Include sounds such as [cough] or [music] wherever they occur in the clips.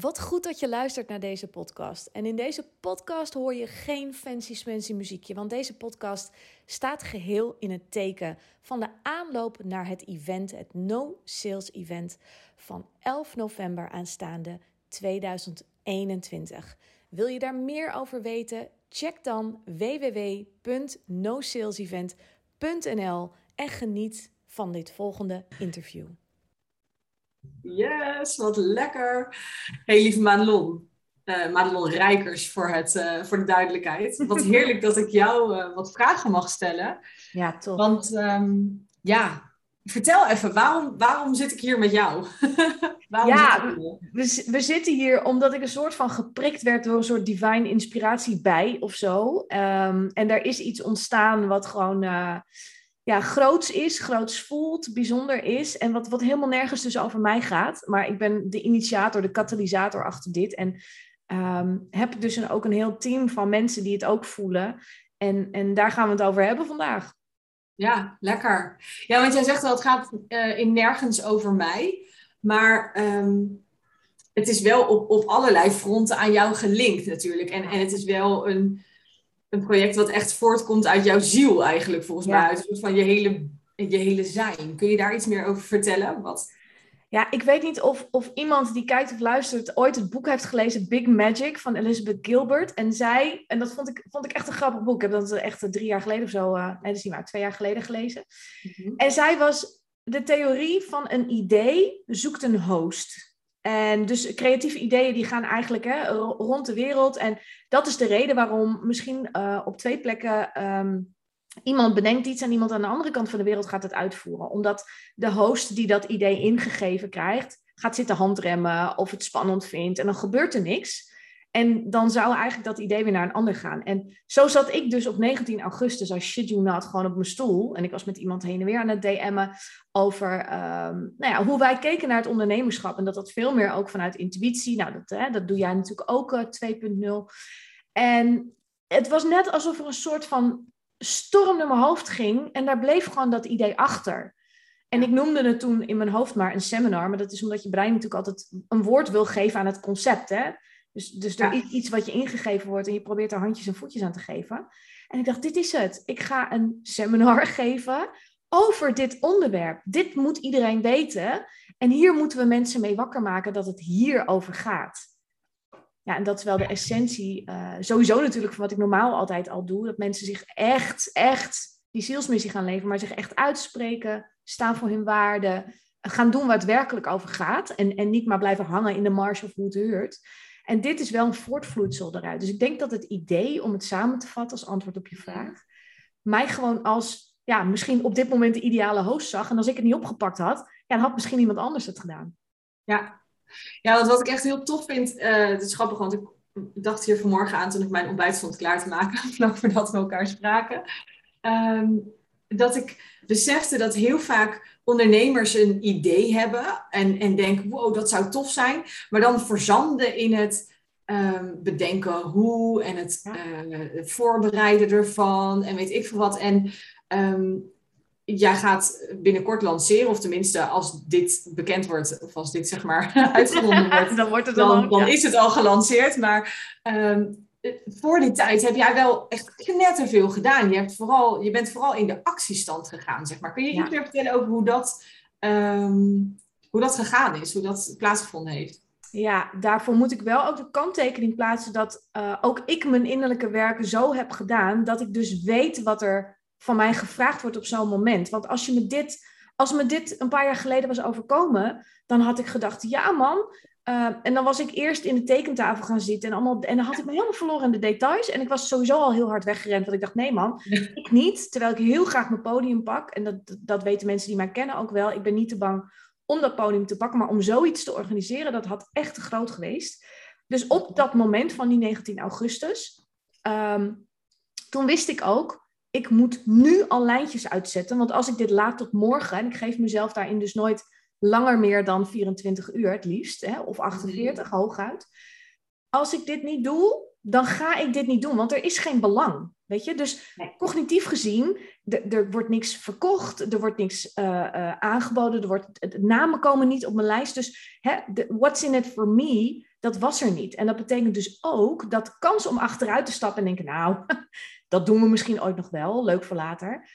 Wat goed dat je luistert naar deze podcast. En in deze podcast hoor je geen fancy smancy muziekje, want deze podcast staat geheel in het teken van de aanloop naar het event, het No Sales Event van 11 november aanstaande 2021. Wil je daar meer over weten? Check dan www.nosalesevent.nl en geniet van dit volgende interview. Yes, wat lekker. Hey, lieve Madelon. Uh, Madelon Rijkers voor, het, uh, voor de duidelijkheid. Wat heerlijk dat ik jou uh, wat vragen mag stellen. Ja, toch. Want um, ja, vertel even, waarom, waarom zit ik hier met jou? [laughs] ja, we, we zitten hier omdat ik een soort van geprikt werd door een soort divine inspiratie bij of zo. Um, en er is iets ontstaan wat gewoon ja, groots is, groots voelt, bijzonder is. En wat, wat helemaal nergens dus over mij gaat. Maar ik ben de initiator, de katalysator achter dit. En um, heb dus ook een heel team van mensen die het ook voelen. En, en daar gaan we het over hebben vandaag. Ja, lekker. Ja, want jij zegt al, het gaat uh, in nergens over mij. Maar um, het is wel op, op allerlei fronten aan jou gelinkt natuurlijk. En, en het is wel een een project wat echt voortkomt uit jouw ziel eigenlijk, volgens mij. Uit van je hele, je hele zijn. Kun je daar iets meer over vertellen? Wat... Ja, ik weet niet of, of iemand die kijkt of luistert ooit het boek heeft gelezen, Big Magic van Elizabeth Gilbert. En zij, en dat vond ik, vond ik echt een grappig boek. Ik heb dat echt drie jaar geleden of zo, uh, nee, dat is niet maar, twee jaar geleden gelezen. Mm -hmm. En zij was de theorie van een idee zoekt een host. En dus creatieve ideeën die gaan eigenlijk hè, rond de wereld. En dat is de reden waarom misschien uh, op twee plekken um, iemand bedenkt iets en iemand aan de andere kant van de wereld gaat het uitvoeren. Omdat de host die dat idee ingegeven krijgt, gaat zitten handremmen of het spannend vindt. En dan gebeurt er niks. En dan zou eigenlijk dat idee weer naar een ander gaan. En zo zat ik dus op 19 augustus als shit you not gewoon op mijn stoel. En ik was met iemand heen en weer aan het DM'en over um, nou ja, hoe wij keken naar het ondernemerschap. En dat dat veel meer ook vanuit intuïtie. Nou, dat, hè, dat doe jij natuurlijk ook uh, 2.0. En het was net alsof er een soort van storm door mijn hoofd ging. En daar bleef gewoon dat idee achter. En ik noemde het toen in mijn hoofd maar een seminar. Maar dat is omdat je brein natuurlijk altijd een woord wil geven aan het concept. Hè? Dus, dus er is iets wat je ingegeven wordt en je probeert er handjes en voetjes aan te geven. En ik dacht, dit is het. Ik ga een seminar [laughs] geven over dit onderwerp. Dit moet iedereen weten. En hier moeten we mensen mee wakker maken dat het hier over gaat. Ja, en dat is wel de essentie, uh, sowieso natuurlijk van wat ik normaal altijd al doe. Dat mensen zich echt, echt die zielsmissie gaan leven, maar zich echt uitspreken, staan voor hun waarden, gaan doen waar het werkelijk over gaat. En, en niet maar blijven hangen in de marge of hoe het heurt. En dit is wel een voortvloedsel eruit. Dus ik denk dat het idee, om het samen te vatten als antwoord op je vraag, mij gewoon als, ja, misschien op dit moment de ideale host zag. En als ik het niet opgepakt had, ja, dan had misschien iemand anders het gedaan. Ja, ja want wat ik echt heel tof vind, uh, het is grappig, want ik dacht hier vanmorgen aan toen ik mijn ontbijt stond klaar te maken, [laughs] vlak voordat we elkaar spraken. Um, dat ik besefte dat heel vaak ondernemers een idee hebben en, en denken, wow, dat zou tof zijn. Maar dan verzanden in het um, bedenken hoe en het uh, voorbereiden ervan en weet ik veel wat. En um, jij gaat binnenkort lanceren, of tenminste als dit bekend wordt, of als dit zeg maar [laughs] uitgevonden wordt, [laughs] dan, wordt het dan, al, dan ja. is het al gelanceerd. Maar um, voor die tijd heb jij wel echt knetterveel gedaan. Je, hebt vooral, je bent vooral in de actiestand gegaan, zeg maar. Kun je iets meer vertellen over hoe dat, um, hoe dat gegaan is, hoe dat plaatsgevonden heeft? Ja, daarvoor moet ik wel ook de kanttekening plaatsen dat uh, ook ik mijn innerlijke werken zo heb gedaan dat ik dus weet wat er van mij gevraagd wordt op zo'n moment. Want als je me dit, als me dit een paar jaar geleden was overkomen, dan had ik gedacht, ja man, uh, en dan was ik eerst in de tekentafel gaan zitten en, allemaal, en dan had ik me helemaal verloren in de details. En ik was sowieso al heel hard weggerend, want ik dacht, nee man, [laughs] ik niet. Terwijl ik heel graag mijn podium pak. En dat, dat weten mensen die mij kennen ook wel. Ik ben niet te bang om dat podium te pakken, maar om zoiets te organiseren, dat had echt te groot geweest. Dus op dat moment van die 19 augustus, um, toen wist ik ook, ik moet nu al lijntjes uitzetten. Want als ik dit laat tot morgen, en ik geef mezelf daarin dus nooit langer meer dan 24 uur het liefst, hè, of 48 hooguit. Als ik dit niet doe, dan ga ik dit niet doen, want er is geen belang. Weet je, dus nee. cognitief gezien, er wordt niks verkocht, er wordt niks uh, uh, aangeboden, er wordt, de namen komen niet op mijn lijst. Dus hè, de, what's in it for me, dat was er niet. En dat betekent dus ook dat kans om achteruit te stappen en denken, nou, [laughs] dat doen we misschien ooit nog wel, leuk voor later,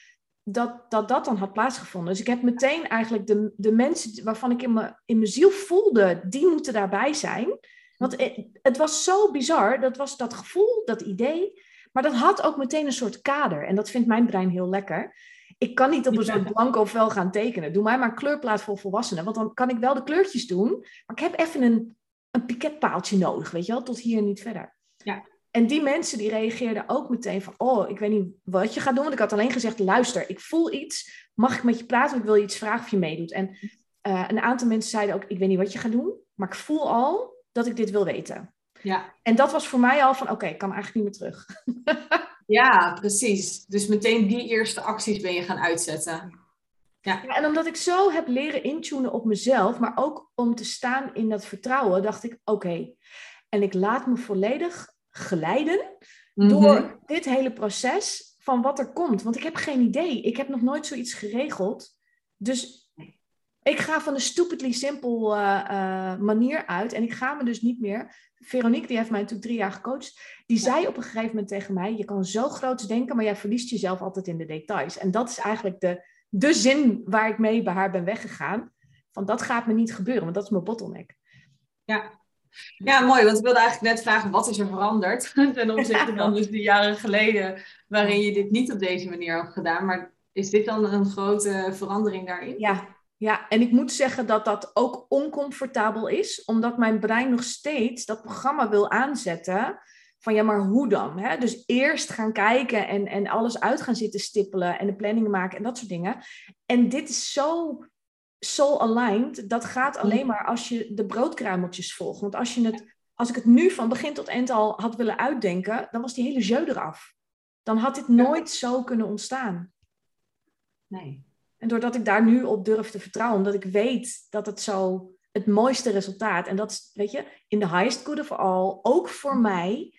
dat dat, dat dan had plaatsgevonden. Dus ik heb meteen eigenlijk de, de mensen waarvan ik in mijn, in mijn ziel voelde, die moeten daarbij zijn. Want het, het was zo bizar, dat was dat gevoel, dat idee, maar dat had ook meteen een soort kader. En dat vindt mijn brein heel lekker. Ik kan niet op een soort blanco vel gaan tekenen. Doe mij maar een kleurplaat voor volwassenen. Want dan kan ik wel de kleurtjes doen. Maar ik heb even een, een piketpaaltje nodig, weet je wel, tot hier en niet verder. Ja. En die mensen die reageerden ook meteen van, oh, ik weet niet wat je gaat doen. Want ik had alleen gezegd, luister, ik voel iets. Mag ik met je praten? Ik wil je iets vragen of je meedoet. En uh, een aantal mensen zeiden ook, ik weet niet wat je gaat doen. Maar ik voel al dat ik dit wil weten. Ja. En dat was voor mij al van, oké, ik kan eigenlijk niet meer terug. [laughs] ja, precies. Dus meteen die eerste acties ben je gaan uitzetten. Ja. ja. en omdat ik zo heb leren intunen op mezelf, maar ook om te staan in dat vertrouwen, dacht ik, oké. En ik laat me volledig geleiden door Mhm. dit hele proces van wat er komt. Want ik heb geen idee. Ik heb nog nooit zoiets geregeld. Dus ik ga van de stupidly simpel eh, eh, manier uit. En ik ga me dus niet meer. Veronique, die heeft mij natuurlijk drie jaar gecoacht. Die zei op een gegeven moment tegen mij: Je kan zo groots denken, maar jij verliest jezelf altijd in de details. En dat is eigenlijk de, de zin waar ik mee bij haar ben weggegaan. Van dat gaat me niet gebeuren, want dat is mijn bottleneck. Ja. Ja, mooi. Want ik wilde eigenlijk net vragen, wat is er veranderd [laughs] ten opzichte van dus de jaren geleden waarin je dit niet op deze manier hebt gedaan. Maar is dit dan een grote verandering daarin? Ja, ja, en ik moet zeggen dat dat ook oncomfortabel is, omdat mijn brein nog steeds dat programma wil aanzetten. Van ja, maar hoe dan? Hè? Dus eerst gaan kijken en, en alles uit gaan zitten stippelen en de planningen maken en dat soort dingen. En dit is zo soul aligned, dat gaat alleen maar als je de broodkruimeltjes volgt. Want als, je het, als ik het nu van begin tot eind al had willen uitdenken, dan was die hele jeu eraf. Dan had dit nooit zo kunnen ontstaan. Nee. En doordat ik daar nu op durf te vertrouwen, omdat ik weet dat het zo het mooiste resultaat, en dat is, weet je, in the highest good of all, ook voor mij,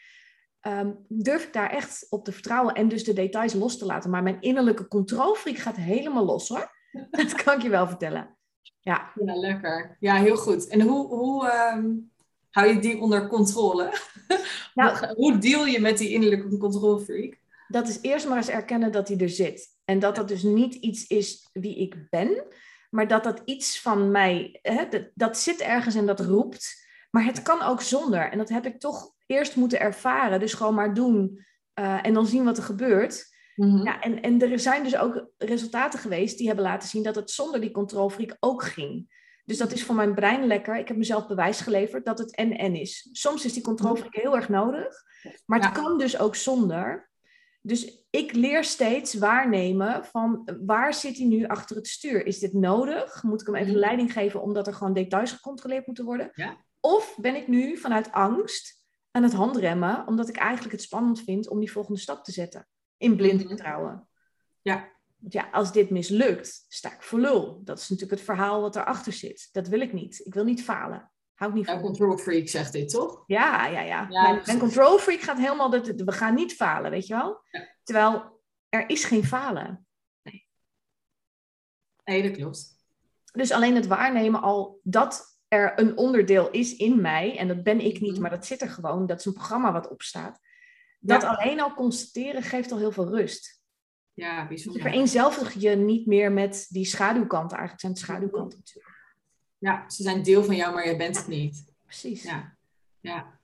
um, durf ik daar echt op te vertrouwen en dus de details los te laten. Maar mijn innerlijke controlfreak gaat helemaal los hoor. [laughs] Dat kan ik je wel vertellen. Ja, ja lekker. Ja, heel goed. En hoe, hoe um, hou je die onder controle? [laughs] Nou, hoe deal je met die innerlijke controlfreak? Dat is eerst maar eens erkennen dat hij er zit. En dat dat dus niet iets is wie ik ben, maar dat dat iets van mij, hè, dat, dat zit ergens en dat roept. Maar het kan ook zonder. En dat heb ik toch eerst moeten ervaren. Dus gewoon maar doen uh, en dan zien wat er gebeurt. Mm-hmm. Ja, en, en er zijn dus ook resultaten geweest die hebben laten zien dat het zonder die controlfreak ook ging. Dus dat is voor mijn brein lekker. Ik heb mezelf bewijs geleverd dat het en-en is. Soms is die controlfreak heel erg nodig, maar het ja. kan dus ook zonder. Dus ik leer steeds waarnemen van waar zit hij nu achter het stuur? Is dit nodig? Moet ik hem even leiding geven omdat er gewoon details gecontroleerd moeten worden? Ja. Of ben ik nu vanuit angst aan het handremmen omdat ik eigenlijk het spannend vind om die volgende stap te zetten? In blind vertrouwen. Ja. Want ja, als dit mislukt, sta ik voor lul. Dat is natuurlijk het verhaal wat erachter zit. Dat wil ik niet. Ik wil niet falen. Hou ik niet van. Ja, control freak zegt dit, toch? Ja, ja, ja. ja mijn, mijn control freak gaat helemaal... Dat, we gaan niet falen, weet je wel? Ja. Terwijl er is geen falen. Nee. Nee, dat klopt. Dus alleen het waarnemen al dat er een onderdeel is in mij... en dat ben ik niet, maar dat zit er gewoon. Dat is een programma wat opstaat. Dat ja. alleen al constateren geeft al heel veel rust. Ja, bijzonder. Dus vereenzelvig je niet meer met die schaduwkanten. Eigenlijk zijn het schaduwkanten natuurlijk. Ja, ze zijn deel van jou, maar jij bent het niet. Precies. Ja. ja.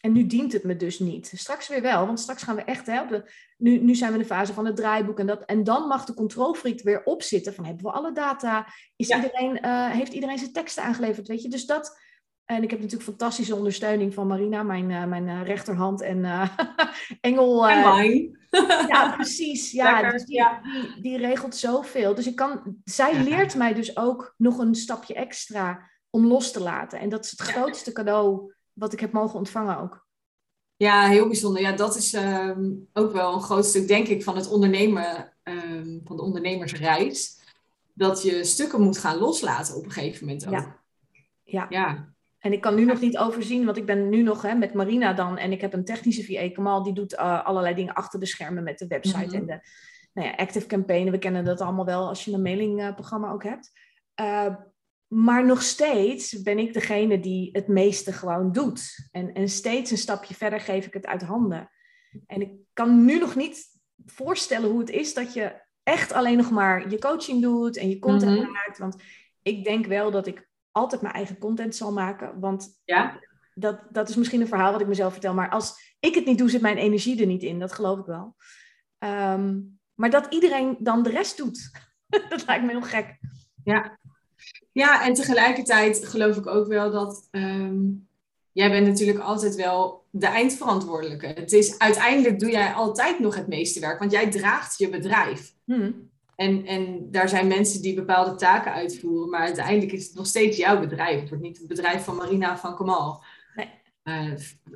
En nu dient het me dus niet. Straks weer wel, want straks gaan we echt... De, nu, nu zijn we in de fase van het draaiboek en dat. En dan mag de controlfreak weer opzitten van hebben we alle data? Is ja. iedereen, uh, heeft iedereen zijn teksten aangeleverd? Weet je, dus dat... En ik heb natuurlijk fantastische ondersteuning van Marina, mijn, uh, mijn uh, rechterhand en uh, [laughs] engel. en mijn. [laughs] ja, precies. Ja, dus die, ja. Die, die, regelt zoveel. Dus ik kan, zij leert mij dus ook nog een stapje extra om los te laten. En dat is het grootste cadeau wat ik heb mogen ontvangen ook. Ja, heel bijzonder. Ja, dat is um, ook wel een groot stuk, denk ik, van het ondernemen, um, van de ondernemersreis. Dat je stukken moet gaan loslaten op een gegeven moment ook. Ja. Ja. ja. En ik kan nu nog niet overzien, want ik ben nu nog hè, met Marina dan. En ik heb een technische VA, Kamal, die doet uh, allerlei dingen achter de schermen met de website Mhm. en de nou ja, active campaign. We kennen dat allemaal wel als je een mailingprogramma ook hebt. Uh, maar nog steeds ben ik degene die het meeste gewoon doet. En, en steeds een stapje verder geef ik het uit handen. En ik kan nu nog niet voorstellen hoe het is dat je echt alleen nog maar je coaching doet en je content Mhm. maakt. Want ik denk wel dat ik altijd mijn eigen content zal maken. Want Ja? dat, dat is misschien een verhaal wat ik mezelf vertel. Maar als ik het niet doe, zit mijn energie er niet in. Dat geloof ik wel. Ehm, maar dat iedereen dan de rest doet. [laughs] dat lijkt me heel gek. Ja. ja, en tegelijkertijd geloof ik ook wel dat ehm, jij bent natuurlijk altijd wel de eindverantwoordelijke. Het is, uiteindelijk doe jij altijd nog het meeste werk, want jij draagt je bedrijf. Hm. En, en daar zijn mensen die bepaalde taken uitvoeren, maar uiteindelijk is het nog steeds jouw bedrijf. Het wordt niet het bedrijf van Marina van Kamal. Nee. Eh,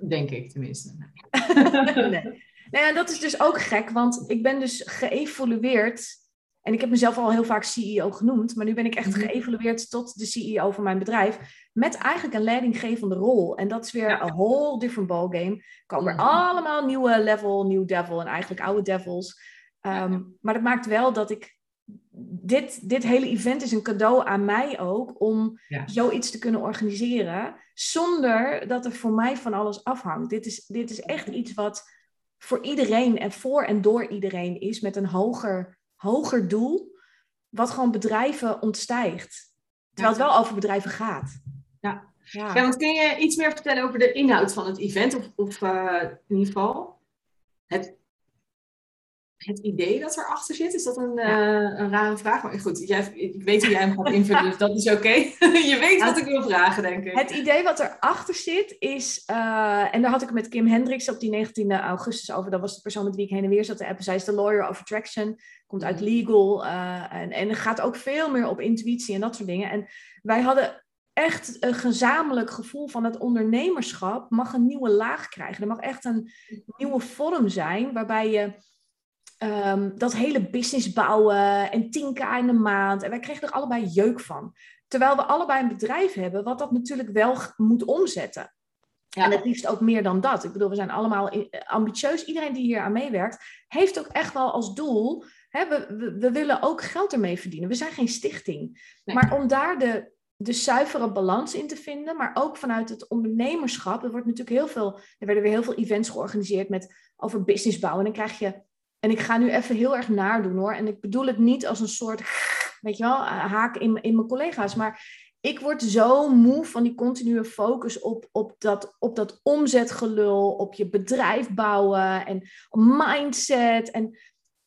denk ik tenminste. [laughs] nee. En dat is dus ook gek, want ik ben dus geëvolueerd. En ik heb mezelf al heel vaak CEO genoemd, maar nu ben ik echt Mhm. geëvolueerd tot de CEO van mijn bedrijf. Met eigenlijk een leidinggevende rol. En dat is weer Ja. een whole different ballgame. Komen er Mhm. allemaal nieuwe level, nieuw devil en eigenlijk oude devils. Ehm, Maar dat maakt wel dat ik. Dit, dit hele event is een cadeau aan mij ook om Ja. zoiets te kunnen organiseren. Zonder dat er voor mij van alles afhangt. Dit is, dit is echt iets wat voor iedereen en voor en door iedereen is. Met een hoger, hoger doel. Wat gewoon bedrijven ontstijgt. Terwijl het wel over bedrijven gaat. Ja. Ja. Ja, want kun je iets meer vertellen over de inhoud van het event? Of, of eh, in ieder geval het, het idee dat erachter zit? Is dat een, eh, een rare vraag? Maar goed, jij, ik weet hoe jij hem gaat invullen, dus dat is oké. [laughs] je weet wat ik wil vragen, denk ik. Het idee wat erachter zit is, eh, en daar had ik met Kim Hendricks op die 19 augustus over. Dat was de persoon met wie ik heen en weer zat te appen. Zij is de lawyer of attraction, komt uit legal eh, en, en gaat ook veel meer op intuïtie en dat soort dingen. En wij hadden echt een gezamenlijk gevoel van het ondernemerschap mag een nieuwe laag krijgen. Er mag echt een nieuwe vorm zijn waarbij je ehm, dat hele business bouwen en 10k in de maand. En wij kregen er allebei jeuk van. Terwijl we allebei een bedrijf hebben, wat dat natuurlijk wel moet omzetten. Ja. En het liefst ook meer dan dat. Ik bedoel, we zijn allemaal ambitieus. Iedereen die hier aan meewerkt, heeft ook echt wel als doel. Hè, we, we, we willen ook geld ermee verdienen. We zijn geen stichting. Nee. Maar om daar de, de zuivere balans in te vinden, maar ook vanuit het ondernemerschap. Er wordt natuurlijk heel veel. Er werden weer heel veel events georganiseerd met over business bouwen. En dan krijg je. En ik ga nu even heel erg naardoen hoor. En ik bedoel het niet als een soort, weet je wel, haak in, in mijn collega's. Maar ik word zo moe van die continue focus op, op, dat, op dat omzetgelul, op je bedrijf bouwen en mindset. En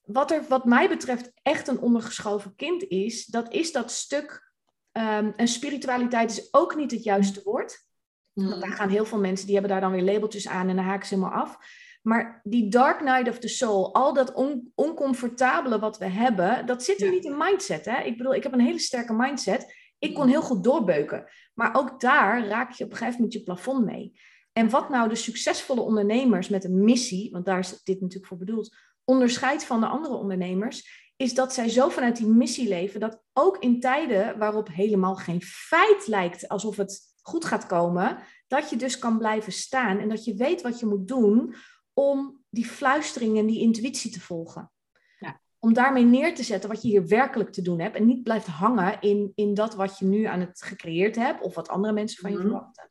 wat er wat mij betreft echt een ondergeschoven kind is, dat is dat stuk. ehm, en spiritualiteit is ook niet het juiste woord. Want Mm. daar gaan heel veel mensen, die hebben daar dan weer labeltjes aan en dan haken ze helemaal af. Maar die dark night of the soul, al dat on- oncomfortabele wat we hebben, dat zit er Ja. niet in mindset. Hè? Ik bedoel, ik heb een hele sterke mindset. Ik kon heel goed doorbeuken. Maar ook daar raak je op een gegeven moment je plafond mee. En wat nou de succesvolle ondernemers met een missie, want daar is dit natuurlijk voor bedoeld, onderscheidt van de andere ondernemers, is dat zij zo vanuit die missie leven dat ook in tijden waarop helemaal geen feit lijkt alsof het goed gaat komen, dat je dus kan blijven staan en dat je weet wat je moet doen om die fluistering en die intuïtie te volgen. Ja. Om daarmee neer te zetten wat je hier werkelijk te doen hebt en niet blijft hangen in, in dat wat je nu aan het gecreëerd hebt of wat andere mensen van je Mhm. verwachten.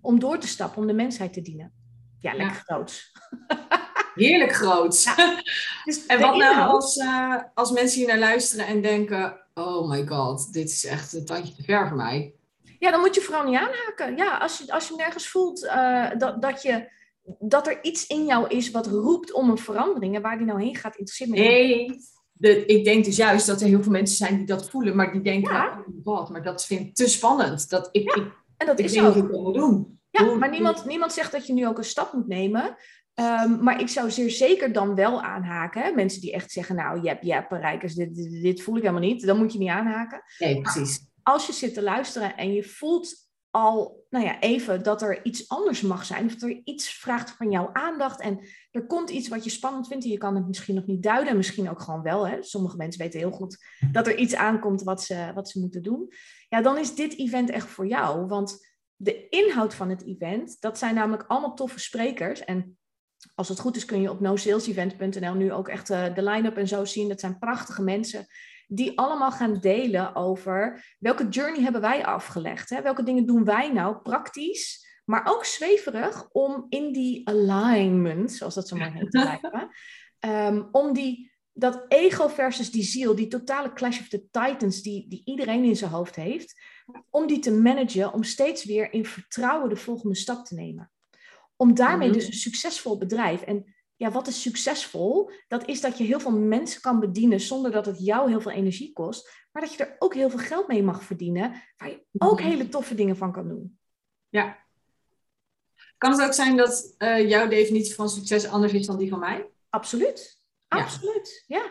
Om door te stappen, om de mensheid te dienen. Ja, Ja. lekker groots. [laughs] Heerlijk groot. Dus En wat nou als, eh, als mensen hier naar luisteren en denken: oh my god, dit is echt een tandje te ver voor mij. Ja, dan moet je vooral niet aanhaken. Ja, als je, als je nergens voelt eh, dat, dat, je, dat er iets in jou is wat roept om een verandering en waar die nou heen gaat, interesseert me niet. Nee, de, ik denk dus juist dat er heel veel mensen zijn die dat voelen, maar die denken: Ja. oh god, maar dat vind ik te spannend. Dat ik, ik, En dat ik is ook. ik doen. Ja, maar niemand, niemand zegt dat je nu ook een stap moet nemen. Ehm, maar ik zou zeer zeker dan wel aanhaken. Hè? Mensen die echt zeggen, nou, jep, jep, Rijkers, dit, dit, dit voel ik helemaal niet. Dan moet je niet aanhaken. Nee, precies. Als je zit te luisteren en je voelt al, nou ja, even dat er iets anders mag zijn. Dat er iets vraagt van jouw aandacht. En er komt iets wat je spannend vindt. En je kan het misschien nog niet duiden. En misschien ook gewoon wel. Hè? Sommige mensen weten heel goed dat er iets aankomt wat ze, wat ze moeten doen. Ja, dan is dit event echt voor jou. Want de inhoud van het event, dat zijn namelijk allemaal toffe sprekers. En als het goed is kun je op nosalesevent.nl nu ook echt eh, de line-up en zo zien. Dat zijn prachtige mensen. Die allemaal gaan delen over welke journey hebben wij afgelegd. Hè? Welke dingen doen wij nou praktisch, maar ook zweverig om in die alignment, zoals dat zo maar heet, te [laughs] blijven. Ehm, om die, dat ego versus die ziel, die totale clash of the titans die, die iedereen in zijn hoofd heeft, om die te managen, om steeds weer in vertrouwen de volgende stap te nemen. Om daarmee Mhm. dus een succesvol bedrijf. En ja, wat is succesvol? Dat is dat je heel veel mensen kan bedienen zonder dat het jou heel veel energie kost. Maar dat je er ook heel veel geld mee mag verdienen. Waar je ook Mhm. hele toffe dingen van kan doen. Ja. Kan het ook zijn dat eh, jouw definitie van succes anders is dan die van mij? Absoluut. Absoluut. Ja.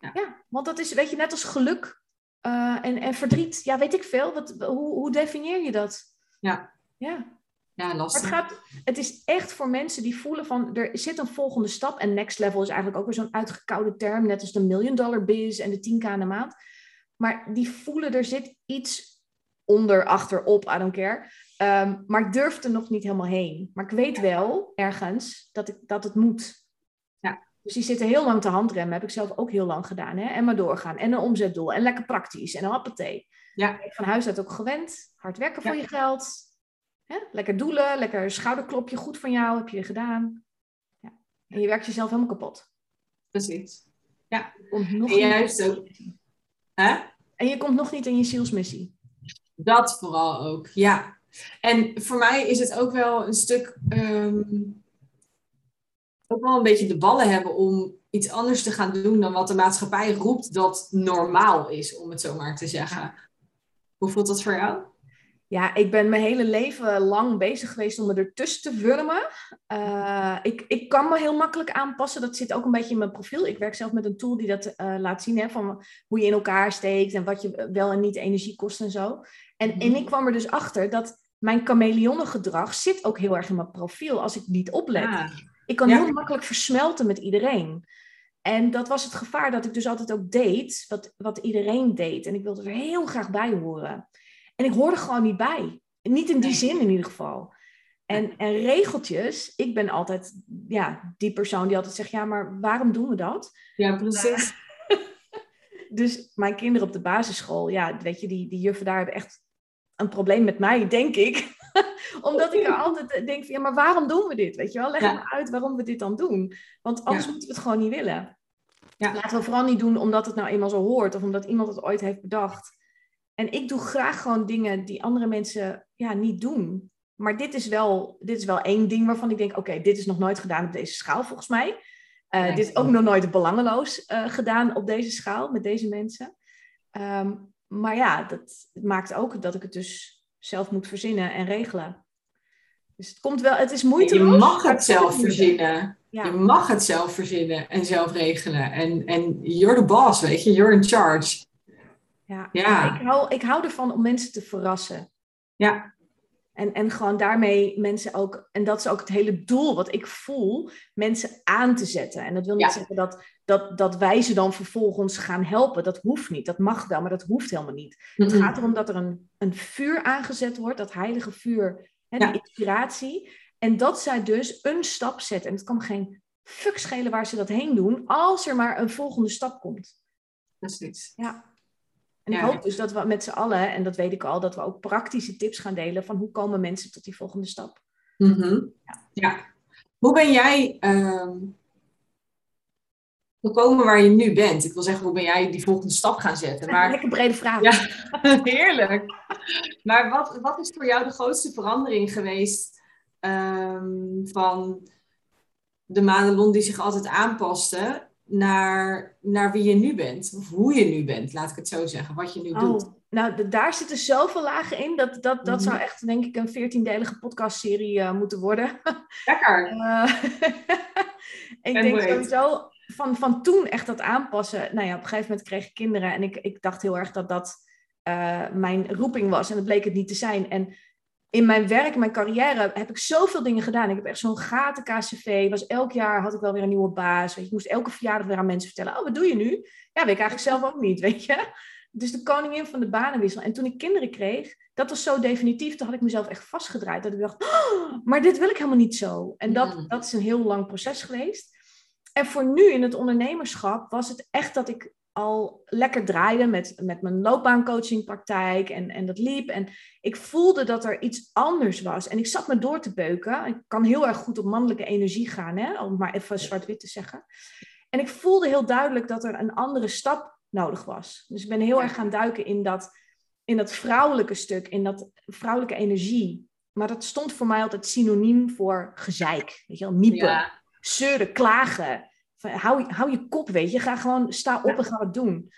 Ja. ja. Want dat is, weet je, net als geluk eh, en, en verdriet. Ja, weet ik veel. Wat, hoe, hoe definieer je dat? Ja. Ja. Ja, lastig. het, gaat, het is echt voor mensen die voelen van er zit een volgende stap. En next level is eigenlijk ook weer zo'n uitgekoude term, net als de million dollar biz en de 10k aan de maand. Maar die voelen er zit iets onder, achterop, I don't care. Ehm, maar ik durf er nog niet helemaal heen. Maar ik weet wel ergens dat, ik, dat het moet. Ja. Dus die zitten heel lang te handremmen. Heb ik zelf ook heel lang gedaan. Hè? En maar doorgaan. En een omzetdoel. En lekker praktisch. En een hoppatee. Ja. Van huis uit ook gewend. Hard werken voor Ja. je geld. Hè? Lekker doelen, lekker schouderklopje, goed van jou, heb je gedaan. Ja. En je werkt jezelf helemaal kapot. Precies. Je komt nog En niet- juist ook. Hè? En je komt nog niet in je zielsmissie. Dat vooral ook, ja. En voor mij is het ook wel een stuk, ehm, ook wel een beetje de ballen hebben om iets anders te gaan doen dan wat de maatschappij roept dat normaal is, om het zo maar te zeggen. Hoe voelt dat voor jou? Ja, ik ben mijn hele leven lang bezig geweest om me ertussen te wurmen. Eh, ik, ik kan me heel makkelijk aanpassen. Dat zit ook een beetje in mijn profiel. Ik werk zelf met een tool die dat eh, laat zien. Hè, van hoe je in elkaar steekt en wat je wel en niet energie kost en zo. En, Mhm. en ik kwam er dus achter dat mijn chameleonnengedrag zit ook heel erg in mijn profiel als ik niet oplet. Ah, Ik kan Ja. heel makkelijk versmelten met iedereen. En dat was het gevaar dat ik dus altijd ook deed wat, wat iedereen deed. En ik wilde er heel graag bij horen. En ik hoorde gewoon niet bij. Niet in die zin in ieder geval. En, en regeltjes, ik ben altijd ja, die persoon die altijd zegt, ja, maar waarom doen we dat? ja, precies. [laughs] Dus mijn kinderen op de basisschool, ja, weet je, die, die juffen daar hebben echt een probleem met mij, denk ik. [laughs] Omdat ik er altijd denk van, ja, maar waarom doen we dit? Weet je wel, leg Ja. me uit waarom we dit dan doen. Want anders Ja. moeten we het gewoon niet willen. Ja. Laten we vooral niet doen omdat het nou eenmaal zo hoort of omdat iemand het ooit heeft bedacht. En ik doe graag gewoon dingen die andere mensen ja, niet doen. Maar dit is, wel, dit is wel één ding waarvan ik denk, oké, dit is nog nooit gedaan op deze schaal volgens mij. Eh. Dit is ook nog nooit belangeloos eh, gedaan op deze schaal met deze mensen. Ehm, maar ja, dat maakt ook dat ik het dus zelf moet verzinnen en regelen. Dus het komt wel, het is Je moeiteloos. mag het zelf verzinnen. Ja. Je mag het zelf verzinnen en zelf regelen. En, en you're the boss, weet je. You're in charge. Ja. Ja. Ik, hou, ik hou ervan om mensen te verrassen. Ja, En, en gewoon daarmee mensen ook, en dat is ook het hele doel wat ik voel, mensen aan te zetten. En dat wil niet Ja. zeggen dat, dat, dat wij ze dan vervolgens gaan helpen. Dat hoeft niet. Dat mag wel, maar dat hoeft helemaal niet. Het gaat erom dat er een, een vuur aangezet wordt, dat heilige vuur, hè, Ja. die inspiratie. En dat zij dus een stap zetten. En het kan geen fuck schelen waar ze dat heen doen, als er maar een volgende stap komt. precies. Ja. En ik hoop dus dat we met z'n allen, en dat weet ik al, dat we ook praktische tips gaan delen van hoe komen mensen tot die volgende stap. Mhm. Ja. Hoe ben jij ehm, gekomen waar je nu bent? Ik wil zeggen, hoe ben jij die volgende stap gaan zetten? Maar Lekker brede vraag. Ja. [laughs] heerlijk. Maar wat, wat is voor jou de grootste verandering geweest ehm, van de Madelon die zich altijd aanpaste naar, naar wie je nu bent? Of hoe je nu bent, laat ik het zo zeggen. Wat je nu doet. Oh, nou, de- daar zitten zoveel lagen in. Dat, dat, dat Mhm. zou echt, denk ik, een veertiendelige podcastserie eh moeten worden. [laughs] Lekker. Eh, [laughs] ik En denk sowieso van, van toen echt dat aanpassen. Nou ja, op een gegeven moment kreeg ik kinderen en ik, ik dacht heel erg dat dat eh, mijn roeping was. En dat bleek het niet te zijn. En in mijn werk, in mijn carrière, heb ik zoveel dingen gedaan. Ik heb echt zo'n gaten KCV. Was elk jaar had ik wel weer een nieuwe baas. Weet je, ik moest elke verjaardag weer aan mensen vertellen. Oh, wat doe je nu? Ja, weet ik eigenlijk zelf ook niet, weet je. Dus de koningin van de banenwissel. En toen ik kinderen kreeg, dat was zo definitief. Toen had ik mezelf echt vastgedraaid. Dat ik dacht, "Oh, maar dit wil ik helemaal niet zo. En dat, Mm. dat is een heel lang proces geweest. En voor nu in het ondernemerschap was het echt dat ik al lekker draaide met, met mijn loopbaancoachingpraktijk en, en dat liep. En ik voelde dat er iets anders was. En ik zat me door te beuken. Ik kan heel erg goed op mannelijke energie gaan, hè? om maar even zwart-wit te zeggen. En ik voelde heel duidelijk dat er een andere stap nodig was. Dus ik ben heel erg gaan duiken in dat, in dat vrouwelijke stuk, in dat vrouwelijke energie. Maar dat stond voor mij altijd synoniem voor gezeik. Weet je wel, miepen, ja. zeuren, klagen. Hou, hou je kop, weet je. Ga gewoon, sta op en ga het doen.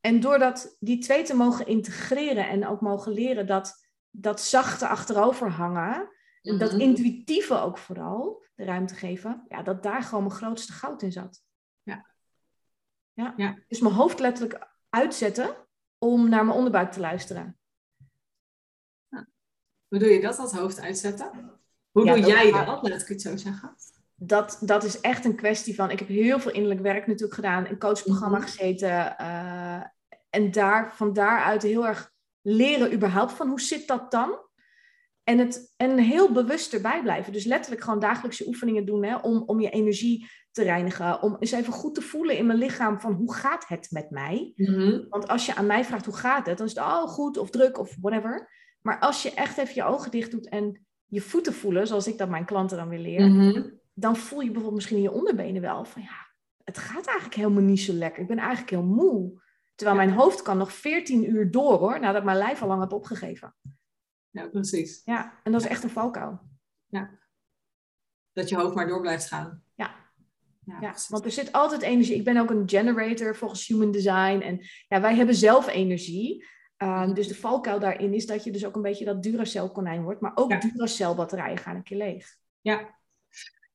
En door dat, die twee te mogen integreren en ook mogen leren dat, dat zachte achterover hangen, dat mhm. intuïtieve ook vooral, de ruimte geven, ja, dat daar gewoon mijn grootste goud in zat. Ja. Ja. ja. Dus mijn hoofd letterlijk uitzetten om naar mijn onderbuik te luisteren. Hoe doe je dat, dat hoofd uitzetten? Hoe doe jij dat, laat ik het zo zeggen? Dat, dat is echt een kwestie van... Ik heb heel veel innerlijk werk natuurlijk gedaan. In coachprogramma mhm. gezeten. Uh, en daar, van daaruit heel erg leren überhaupt van hoe zit dat dan? En, het, en heel bewust erbij blijven. Dus letterlijk gewoon dagelijkse oefeningen doen hè, om, om je energie te reinigen. Om eens even goed te voelen in mijn lichaam van hoe gaat het met mij? Mhm. Want als je aan mij vraagt hoe gaat het, dan is het oh goed of druk of whatever. Maar als je echt even je ogen dicht doet en je voeten voelen, zoals ik dat mijn klanten dan weer leer, mhm. Dan voel je bijvoorbeeld misschien in je onderbenen wel van ja, het gaat eigenlijk helemaal niet zo lekker. Ik ben eigenlijk heel moe. Terwijl mijn hoofd kan nog 14 uur door hoor, nadat mijn lijf al lang heb opgegeven. Ja, precies. Ja, en dat is echt een valkuil. Ja. Dat je hoofd maar door blijft gaan. Ja. Ja, ja want er zit altijd energie. Ik ben ook een generator volgens Human Design. En ja, wij hebben zelf energie. Ehm, dus de valkuil daarin is dat je dus ook een beetje dat Duracell-konijn wordt. Maar ook ja. Duracell-batterijen gaan een keer leeg. Ja.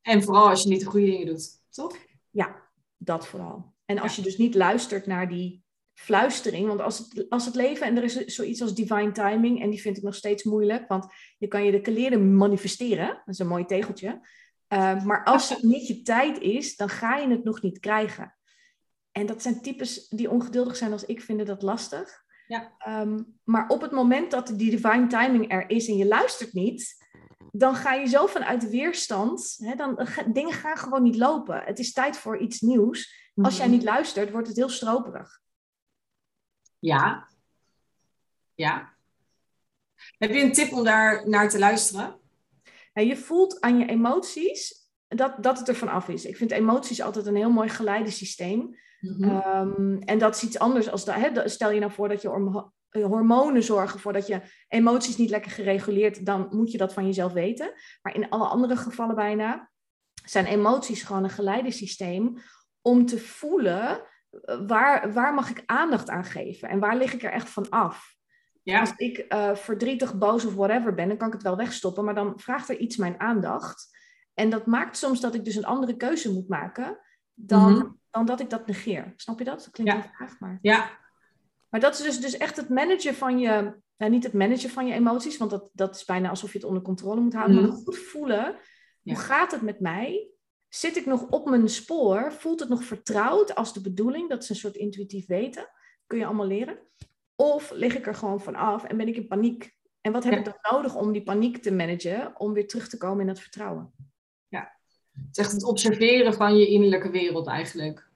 En vooral als je niet de goede dingen doet, toch? Ja, dat vooral. En als je dus niet luistert naar die fluistering. Want als het, als het leven, en er is zoiets als divine timing, en die vind ik nog steeds moeilijk, want je kan je de kleren manifesteren. Dat is een mooi tegeltje. Ehm, maar als het niet je tijd is, dan ga je het nog niet krijgen. En dat zijn types die ongeduldig zijn als ik, vinden dat lastig. Ja. Ehm, maar op het moment dat die divine timing er is en je luistert niet, dan ga je zo vanuit de weerstand, hè, dan, dingen gaan gewoon niet lopen. Het is tijd voor iets nieuws. Als jij mhm. niet luistert, wordt het heel stroperig. Ja. Ja. Heb je een tip om daar naar te luisteren? je voelt aan je emoties dat, dat het er vanaf is. Ik vind emoties altijd een heel mooi geleidesysteem. Mm en dat is iets anders als dat. Stel je nou voor dat je hormonen zorgen voor dat je emoties niet lekker gereguleerd, dan moet je dat van jezelf weten. Maar in alle andere gevallen bijna zijn emoties gewoon een geleidesysteem om te voelen eh, waar, waar mag ik aandacht aan geven en waar lig ik er echt van af. Ja. Als ik uh, verdrietig, boos of whatever ben, dan kan ik het wel wegstoppen, maar dan vraagt er iets mijn aandacht. En dat maakt soms dat ik dus een andere keuze moet maken dan, mhm. dan dat ik dat negeer. Snap je dat? Dat klinkt ja. vraag, maar... Ja. Maar dat is dus, dus echt het managen van je... Nou, niet het managen van je emoties, want dat, dat is bijna alsof je het onder controle moet houden. Maar mhm. goed voelen, hoe gaat het met mij? Zit ik nog op mijn spoor? Voelt het nog vertrouwd als de bedoeling? Dat is een soort intuïtief weten. Kun je allemaal leren. Of lig ik er gewoon van af en ben ik in paniek? En wat heb ik dan nodig om die paniek te managen, om weer terug te komen in dat vertrouwen? Het is echt het observeren van je innerlijke wereld eigenlijk.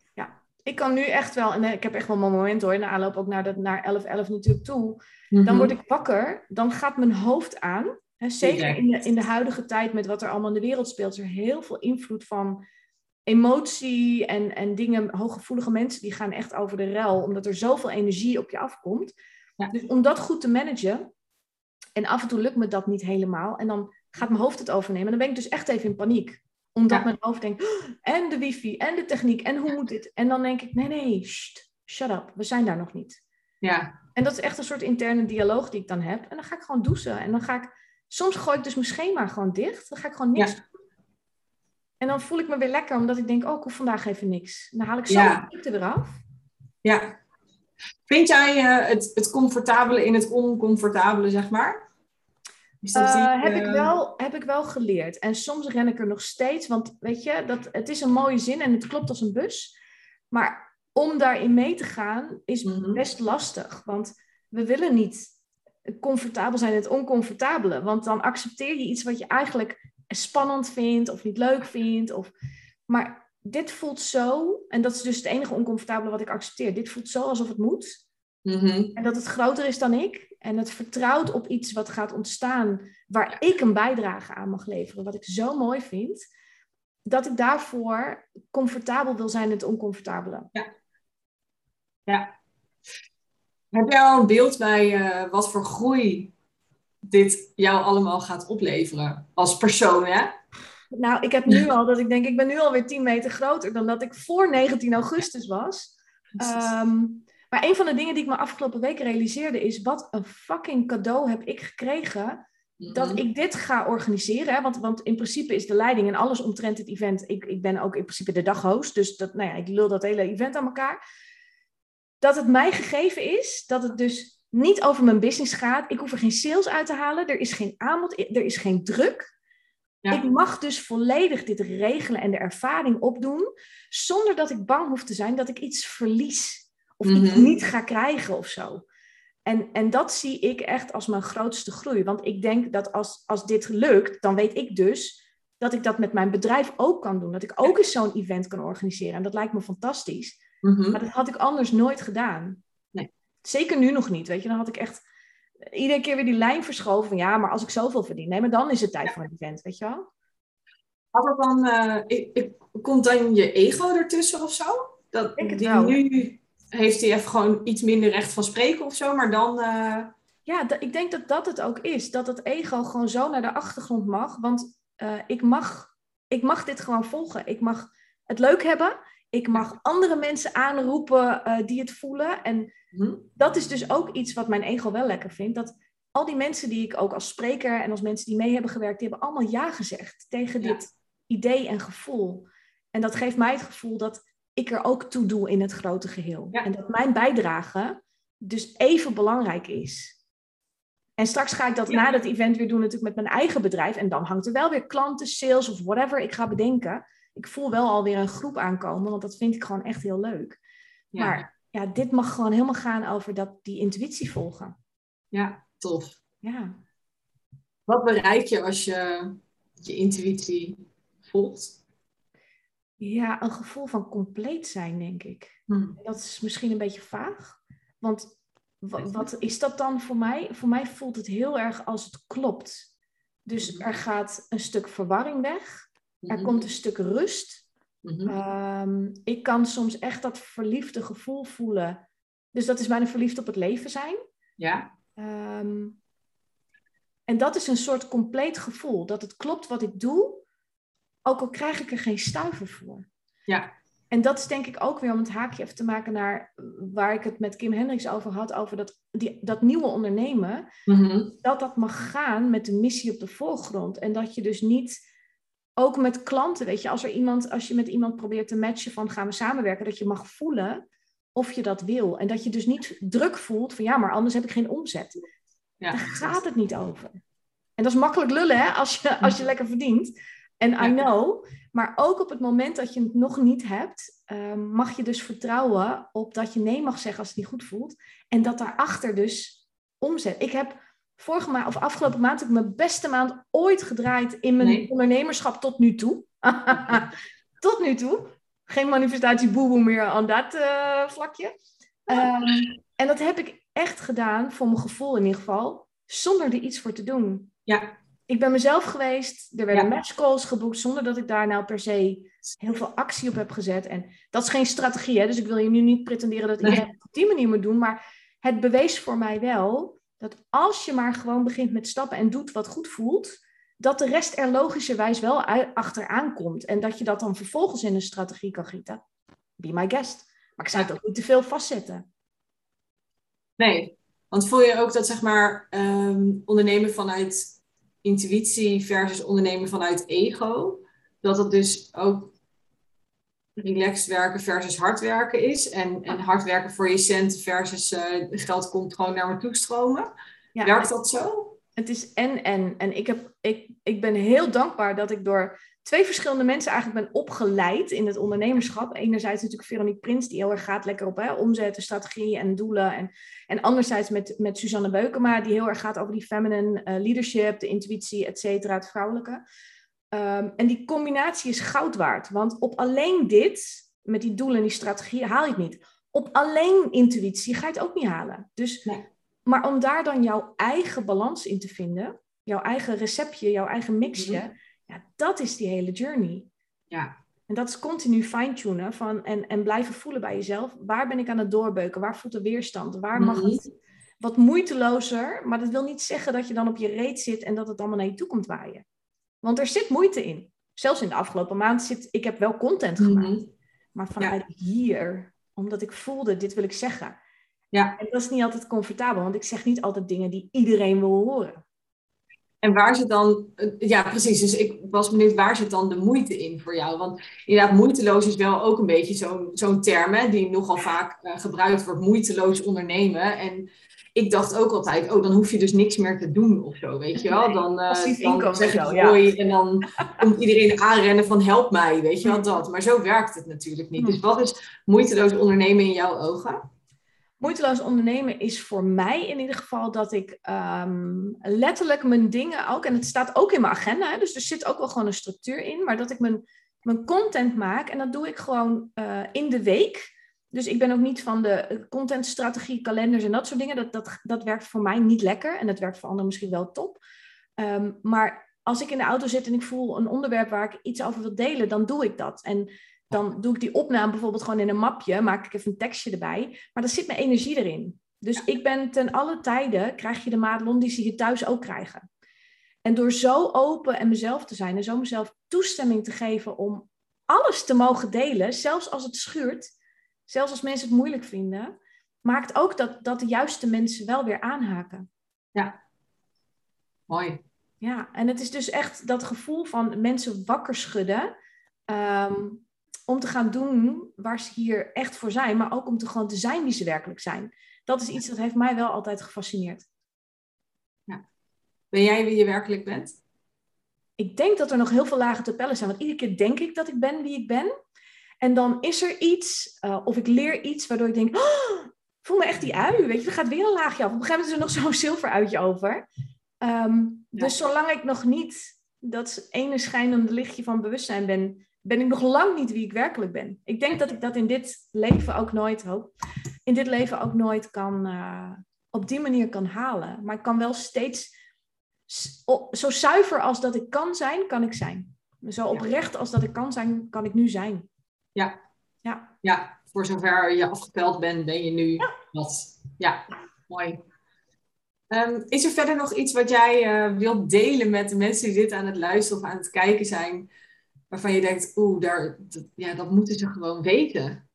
Ik kan nu echt wel, en ik heb echt wel mijn moment hoor, in de aanloop ook naar, dat, naar 11-11 natuurlijk toe. Dan mhm. word ik wakker, dan gaat mijn hoofd aan. Hè, zeker in de, in de huidige tijd met wat er allemaal in de wereld speelt, is er heel veel invloed van emotie en, en dingen, hooggevoelige mensen, die gaan echt over de rel, omdat er zoveel energie op je afkomt. Ja. Dus om dat goed te managen, en af en toe lukt me dat niet helemaal, en dan gaat mijn hoofd het overnemen, dan ben ik dus echt even in paniek omdat mijn hoofd denkt, oh, en de wifi, en de techniek, en hoe moet dit? En dan denk ik, nee, nee, shut up, we zijn daar nog niet. Ja. En dat is echt een soort interne dialoog die ik dan heb. En dan ga ik gewoon douchen. En dan ga ik, soms gooi ik dus mijn schema gewoon dicht. Dan ga ik gewoon niks doen. En dan voel ik me weer lekker, omdat ik denk, oh, ik hoef vandaag even niks. Dan haal ik zo ja. de eraf. Ja. Vind jij uh, het, het comfortabele in het oncomfortabele, zeg maar? Uh, heb, ik eh, wel, heb ik wel geleerd. En soms ren ik er nog steeds, want weet je, dat, het is een mooie zin en het klopt als een bus. Maar om daarin mee te gaan is mhm. best lastig. Want we willen niet comfortabel zijn in het oncomfortabele. Want dan accepteer je iets wat je eigenlijk spannend vindt of niet leuk vindt. Of... Maar dit voelt zo, en dat is dus het enige oncomfortabele wat ik accepteer. Dit voelt zo alsof het moet. Mhm. En dat het groter is dan ik. En het vertrouwt op iets wat gaat ontstaan, waar ik een bijdrage aan mag leveren. Wat ik zo mooi vind. Dat ik daarvoor comfortabel wil zijn in het oncomfortabele. Ja. Heb jij al een beeld bij eh, wat voor groei dit jou allemaal gaat opleveren als persoon, hè? Nou, ik heb nu al dat ik denk, ik ben nu alweer 10 meter groter dan dat ik voor 19 augustus was. Maar een van de dingen die ik me afgelopen week realiseerde is, wat een fucking cadeau heb ik gekregen dat Mhm. ik dit ga organiseren. Hè? Want, want in principe is de leiding en alles omtrent het event. Ik, ik ben ook in principe de daghost. Dus dat, nou ja, ik lul dat hele event aan elkaar. Dat het mij gegeven is dat het dus niet over mijn business gaat. Ik hoef er geen sales uit te halen. Er is geen aanbod. Er is geen druk. Ja. Ik mag dus volledig dit regelen en de ervaring opdoen. Zonder dat ik bang hoef te zijn dat ik iets verlies. Of iets Mhm. niet ga krijgen of zo. En, en dat zie ik echt als mijn grootste groei. Want ik denk dat als, als dit lukt, dan weet ik dus dat ik dat met mijn bedrijf ook kan doen. Dat ik ook eens zo'n event kan organiseren. En dat lijkt me fantastisch. Mhm. Maar dat had ik anders nooit gedaan. Nee. Zeker nu nog niet. Weet je, dan had ik echt iedere keer weer die lijn verschoven van ja, maar als ik zoveel verdien, nee, maar dan is het tijd voor een event, weet je wel? Had dat dan, eh, ik, ik- komt dan je ego ertussen of zo? Dat, denk het die wel. nu heeft hij even gewoon iets minder recht van spreken of zo, maar dan. eh, Ja, ik denk dat dat het ook is. Dat het ego gewoon zo naar de achtergrond mag. Want eh, ik, mag, ik mag dit gewoon volgen. Ik mag het leuk hebben. Ik mag andere mensen aanroepen eh, die het voelen. En hm? dat is dus ook iets wat mijn ego wel lekker vindt. Dat al die mensen die ik ook als spreker en als mensen die mee hebben gewerkt, die hebben allemaal ja gezegd tegen Ja. dit idee en gevoel. En dat geeft mij het gevoel dat ik er ook toe doe in het grote geheel. Ja. En dat mijn bijdrage dus even belangrijk is. En straks ga ik dat Ja. na dat event weer doen natuurlijk met mijn eigen bedrijf. En dan hangt er wel weer klanten, sales of whatever ik ga bedenken. Ik voel wel alweer een groep aankomen, want dat vind ik gewoon echt heel leuk. ja. Maar ja, dit mag gewoon helemaal gaan over dat, die intuïtie volgen. ja, tof. Ja. Wat bereik je als je je intuïtie volgt? Ja, een gevoel van compleet zijn, denk ik. Hm. Dat is misschien een beetje vaag. Want wa- wat is dat dan voor mij? Voor mij voelt het heel erg als het klopt. Dus er gaat een stuk verwarring weg. Er Mhm. komt een stuk rust. Ehm, ik kan soms echt dat verliefde gevoel voelen. Dus dat is bijna verliefd op het leven zijn. Ja, Ehm, en dat is een soort compleet gevoel. Dat het klopt wat ik doe, ook al krijg ik er geen stuiver voor. ja, En dat is denk ik ook weer om het haakje even te maken naar waar ik het met Kim Hendricks over had, over dat, die, dat nieuwe ondernemen. Mhm. Dat dat mag gaan met de missie op de voorgrond. En dat je dus niet, ook met klanten, weet je, als, er iemand, als je met iemand probeert te matchen van gaan we samenwerken, dat je mag voelen of je dat wil. En dat je dus niet druk voelt van ja, maar anders heb ik geen omzet. ja. Daar gaat het niet over. En dat is makkelijk lullen, hè, als je, als je lekker verdient. En I know. Maar ook op het moment dat je het nog niet hebt, ehm, mag je dus vertrouwen op dat je nee mag zeggen als het niet goed voelt. En dat daarachter dus omzet. Ik heb vorige maand, of afgelopen maand, heb ik mijn beste maand ooit gedraaid in mijn Nee. ondernemerschap tot nu toe. [laughs] [laughs] tot nu toe. Geen manifestatie boeboe meer aan dat eh, vlakje. Ehm, en dat heb ik echt gedaan, voor mijn gevoel in ieder geval, zonder er iets voor te doen. Ja. Ik ben mezelf geweest, er werden Ja. matchcalls geboekt, zonder dat ik daar nou per se heel veel actie op heb gezet. En dat is geen strategie, hè? dus ik wil je nu niet pretenderen dat iedereen het op die manier moet doen. Maar het bewees voor mij wel dat als je maar gewoon begint met stappen en doet wat goed voelt, dat de rest er logischerwijs wel achteraan komt. En dat je dat dan vervolgens in een strategie kan gieten. Be my guest. Maar ik zou het ook niet te veel vastzetten. Nee, want voel je ook dat zeg maar ehm, ondernemen vanuit intuïtie versus ondernemen vanuit ego, dat het dus ook relaxed werken versus hard werken is en, en hard werken voor je cent versus eh, geld komt gewoon naar me toe stromen. Ja, Werkt dat zo? Het is en en. En ik, heb, ik, ik ben heel dankbaar dat ik door twee verschillende mensen eigenlijk ben opgeleid in het ondernemerschap. Enerzijds natuurlijk Veronique Prins, die heel erg gaat lekker op hè, omzetten, strategie en doelen. En, en anderzijds met, met Suzanne Beukema, die heel erg gaat over die feminine eh, leadership, de intuïtie, et cetera, het vrouwelijke. Ehm, en die combinatie is goud waard. Want op alleen dit, met die doelen en die strategie, haal je het niet. Op alleen intuïtie ga je het ook niet halen. Dus, Maar om daar dan jouw eigen balans in te vinden, jouw eigen receptje, jouw eigen mixje, mhm. Ja, dat is die hele journey. Ja. En dat is continu fine-tunen van, en, en blijven voelen bij jezelf. Waar ben ik aan het doorbeuken? Waar voelt de weerstand? Waar mag mhm. het wat moeitelozer? Maar dat wil niet zeggen dat je dan op je reet zit en dat het allemaal naar je toe komt waaien. Want er zit moeite in. Zelfs in de afgelopen maand zit, ik heb wel content mhm. gemaakt. Maar vanuit hier, omdat ik voelde, dit wil ik zeggen. Ja. En dat is niet altijd comfortabel, want ik zeg niet altijd dingen die iedereen wil horen. En waar zit dan, ja precies, dus ik was benieuwd, waar zit dan de moeite in voor jou? Want inderdaad, moeiteloos is wel ook een beetje zo'n zo'n term hè, die nogal vaak uh, gebruikt wordt, moeiteloos ondernemen. En ik dacht ook altijd, oh, dan hoef je dus niks meer te doen of zo, weet je wel. Dan, uh, dan zeg ik hoi en dan [laughs] komt iedereen aanrennen van help mij, weet je wel, dat. Maar zo werkt het natuurlijk niet. Dus wat is moeiteloos ondernemen in jouw ogen? Moeiteloos ondernemen is voor mij in ieder geval dat ik ehm, letterlijk mijn dingen ook, en het staat ook in mijn agenda, hè, dus er zit ook wel gewoon een structuur in, maar dat ik mijn, mijn content maak en dat doe ik gewoon uh, in de week. Dus ik ben ook niet van de contentstrategie, kalenders en dat soort dingen. Dat, dat, dat werkt voor mij niet lekker en dat werkt voor anderen misschien wel top. Um, maar als ik in de auto zit en ik voel een onderwerp waar ik iets over wil delen, dan doe ik dat. En dan doe ik die opname bijvoorbeeld gewoon in een mapje, maak ik even een tekstje erbij. Maar dan zit mijn energie erin. Dus ik ben ten alle tijden, krijg je de madelon die ze hier thuis ook krijgen. En door zo open en mezelf te zijn en zo mezelf toestemming te geven om alles te mogen delen, zelfs als het schuurt, zelfs als mensen het moeilijk vinden, maakt ook dat, dat de juiste mensen wel weer aanhaken. Ja, mooi. Ja, en het is dus echt dat gevoel van mensen wakker schudden. Ehm, om te gaan doen waar ze hier echt voor zijn, maar ook om te gewoon te zijn wie ze werkelijk zijn. Dat is iets dat heeft mij wel altijd gefascineerd. Ja. Ben jij wie je werkelijk bent? Ik denk dat er nog heel veel lagen te pellen zijn, want iedere keer denk ik dat ik ben wie ik ben. En dan is er iets, uh, of ik leer iets, waardoor ik denk, oh, voel me echt die ui, weet je, er gaat weer een laagje af. Op een gegeven moment is er nog [laughs] zo'n zilveruitje over. Ehm, dus zolang ik nog niet dat ene schijnende lichtje van bewustzijn ben, ben ik nog lang niet wie ik werkelijk ben. Ik denk dat ik dat in dit leven ook nooit, hoop, in dit leven ook nooit kan, uh, op die manier kan halen. Maar ik kan wel steeds, zo zuiver als dat ik kan zijn, kan ik zijn. Zo oprecht als dat ik kan zijn, kan ik nu zijn. Ja. Ja. Ja, voor zover je afgepeld bent, ben je nu ja. wat. Ja, mooi. Um, is er verder nog iets wat jij uh, wilt delen met de mensen die dit aan het luisteren of aan het kijken zijn? Waarvan je denkt, oeh, daar, dat, ja, dat moeten ze gewoon weten?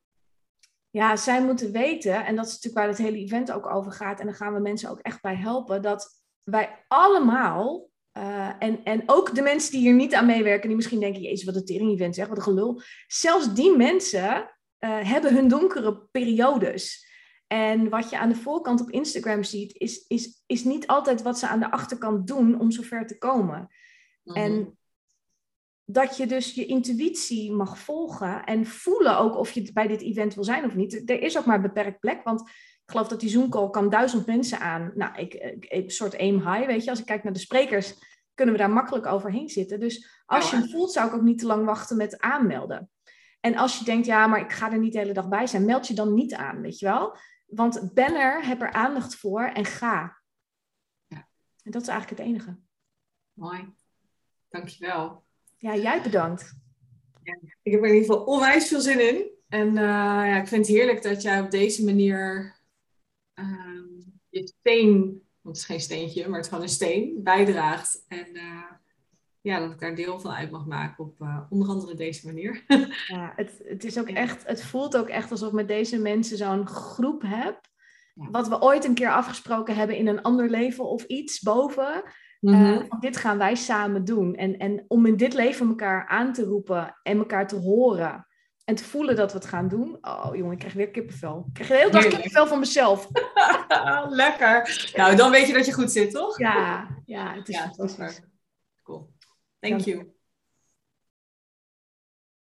Ja, zij moeten weten, en dat is natuurlijk waar het hele event ook over gaat, en daar gaan we mensen ook echt bij helpen, dat wij allemaal, uh, en, en ook de mensen die hier niet aan meewerken, die misschien denken, jezus, wat een tering-event zeg, wat een gelul. Zelfs die mensen uh, hebben hun donkere periodes. En wat je aan de voorkant op Instagram ziet, is, is, is niet altijd wat ze aan de achterkant doen om zover te komen. Mm En dat je dus je intuïtie mag volgen en voelen ook of je bij dit event wil zijn of niet. Er is ook maar een beperkt plek, want ik geloof dat die Zoom-call kan duizend mensen aan. Nou, ik, ik, een soort aim high, weet je. Als ik kijk naar de sprekers, kunnen we daar makkelijk overheen zitten. Dus als je hem voelt, zou ik ook niet te lang wachten met aanmelden. En als je denkt, ja, maar ik ga er niet de hele dag bij zijn, meld je dan niet aan, weet je wel. Want ben er, heb er aandacht voor en ga. Ja. En dat is eigenlijk het enige. Mooi. Dankjewel. Ja, jij bedankt. Ja, ik heb er in ieder geval onwijs veel zin in. En uh, ja, ik vind het heerlijk dat jij op deze manier uh, je steen, want het is geen steentje, maar het is gewoon een steen, bijdraagt. En uh, ja, dat ik daar deel van uit mag maken op uh, onder andere deze manier. [laughs] ja, het, het, is ook echt, het voelt ook echt alsof ik met deze mensen zo'n groep heb. Ja. Wat we ooit een keer afgesproken hebben in een ander leven of iets boven. Mm dit gaan wij samen doen. En, en om in dit leven elkaar aan te roepen en elkaar te horen. En te voelen dat we het gaan doen. Oh jongen, ik krijg weer kippenvel. Ik krijg de hele dag kippenvel van mezelf. [laughs] Lekker. Nou, dan weet je dat je goed zit, toch? Ja, ja het is ja, Cool. Thank you.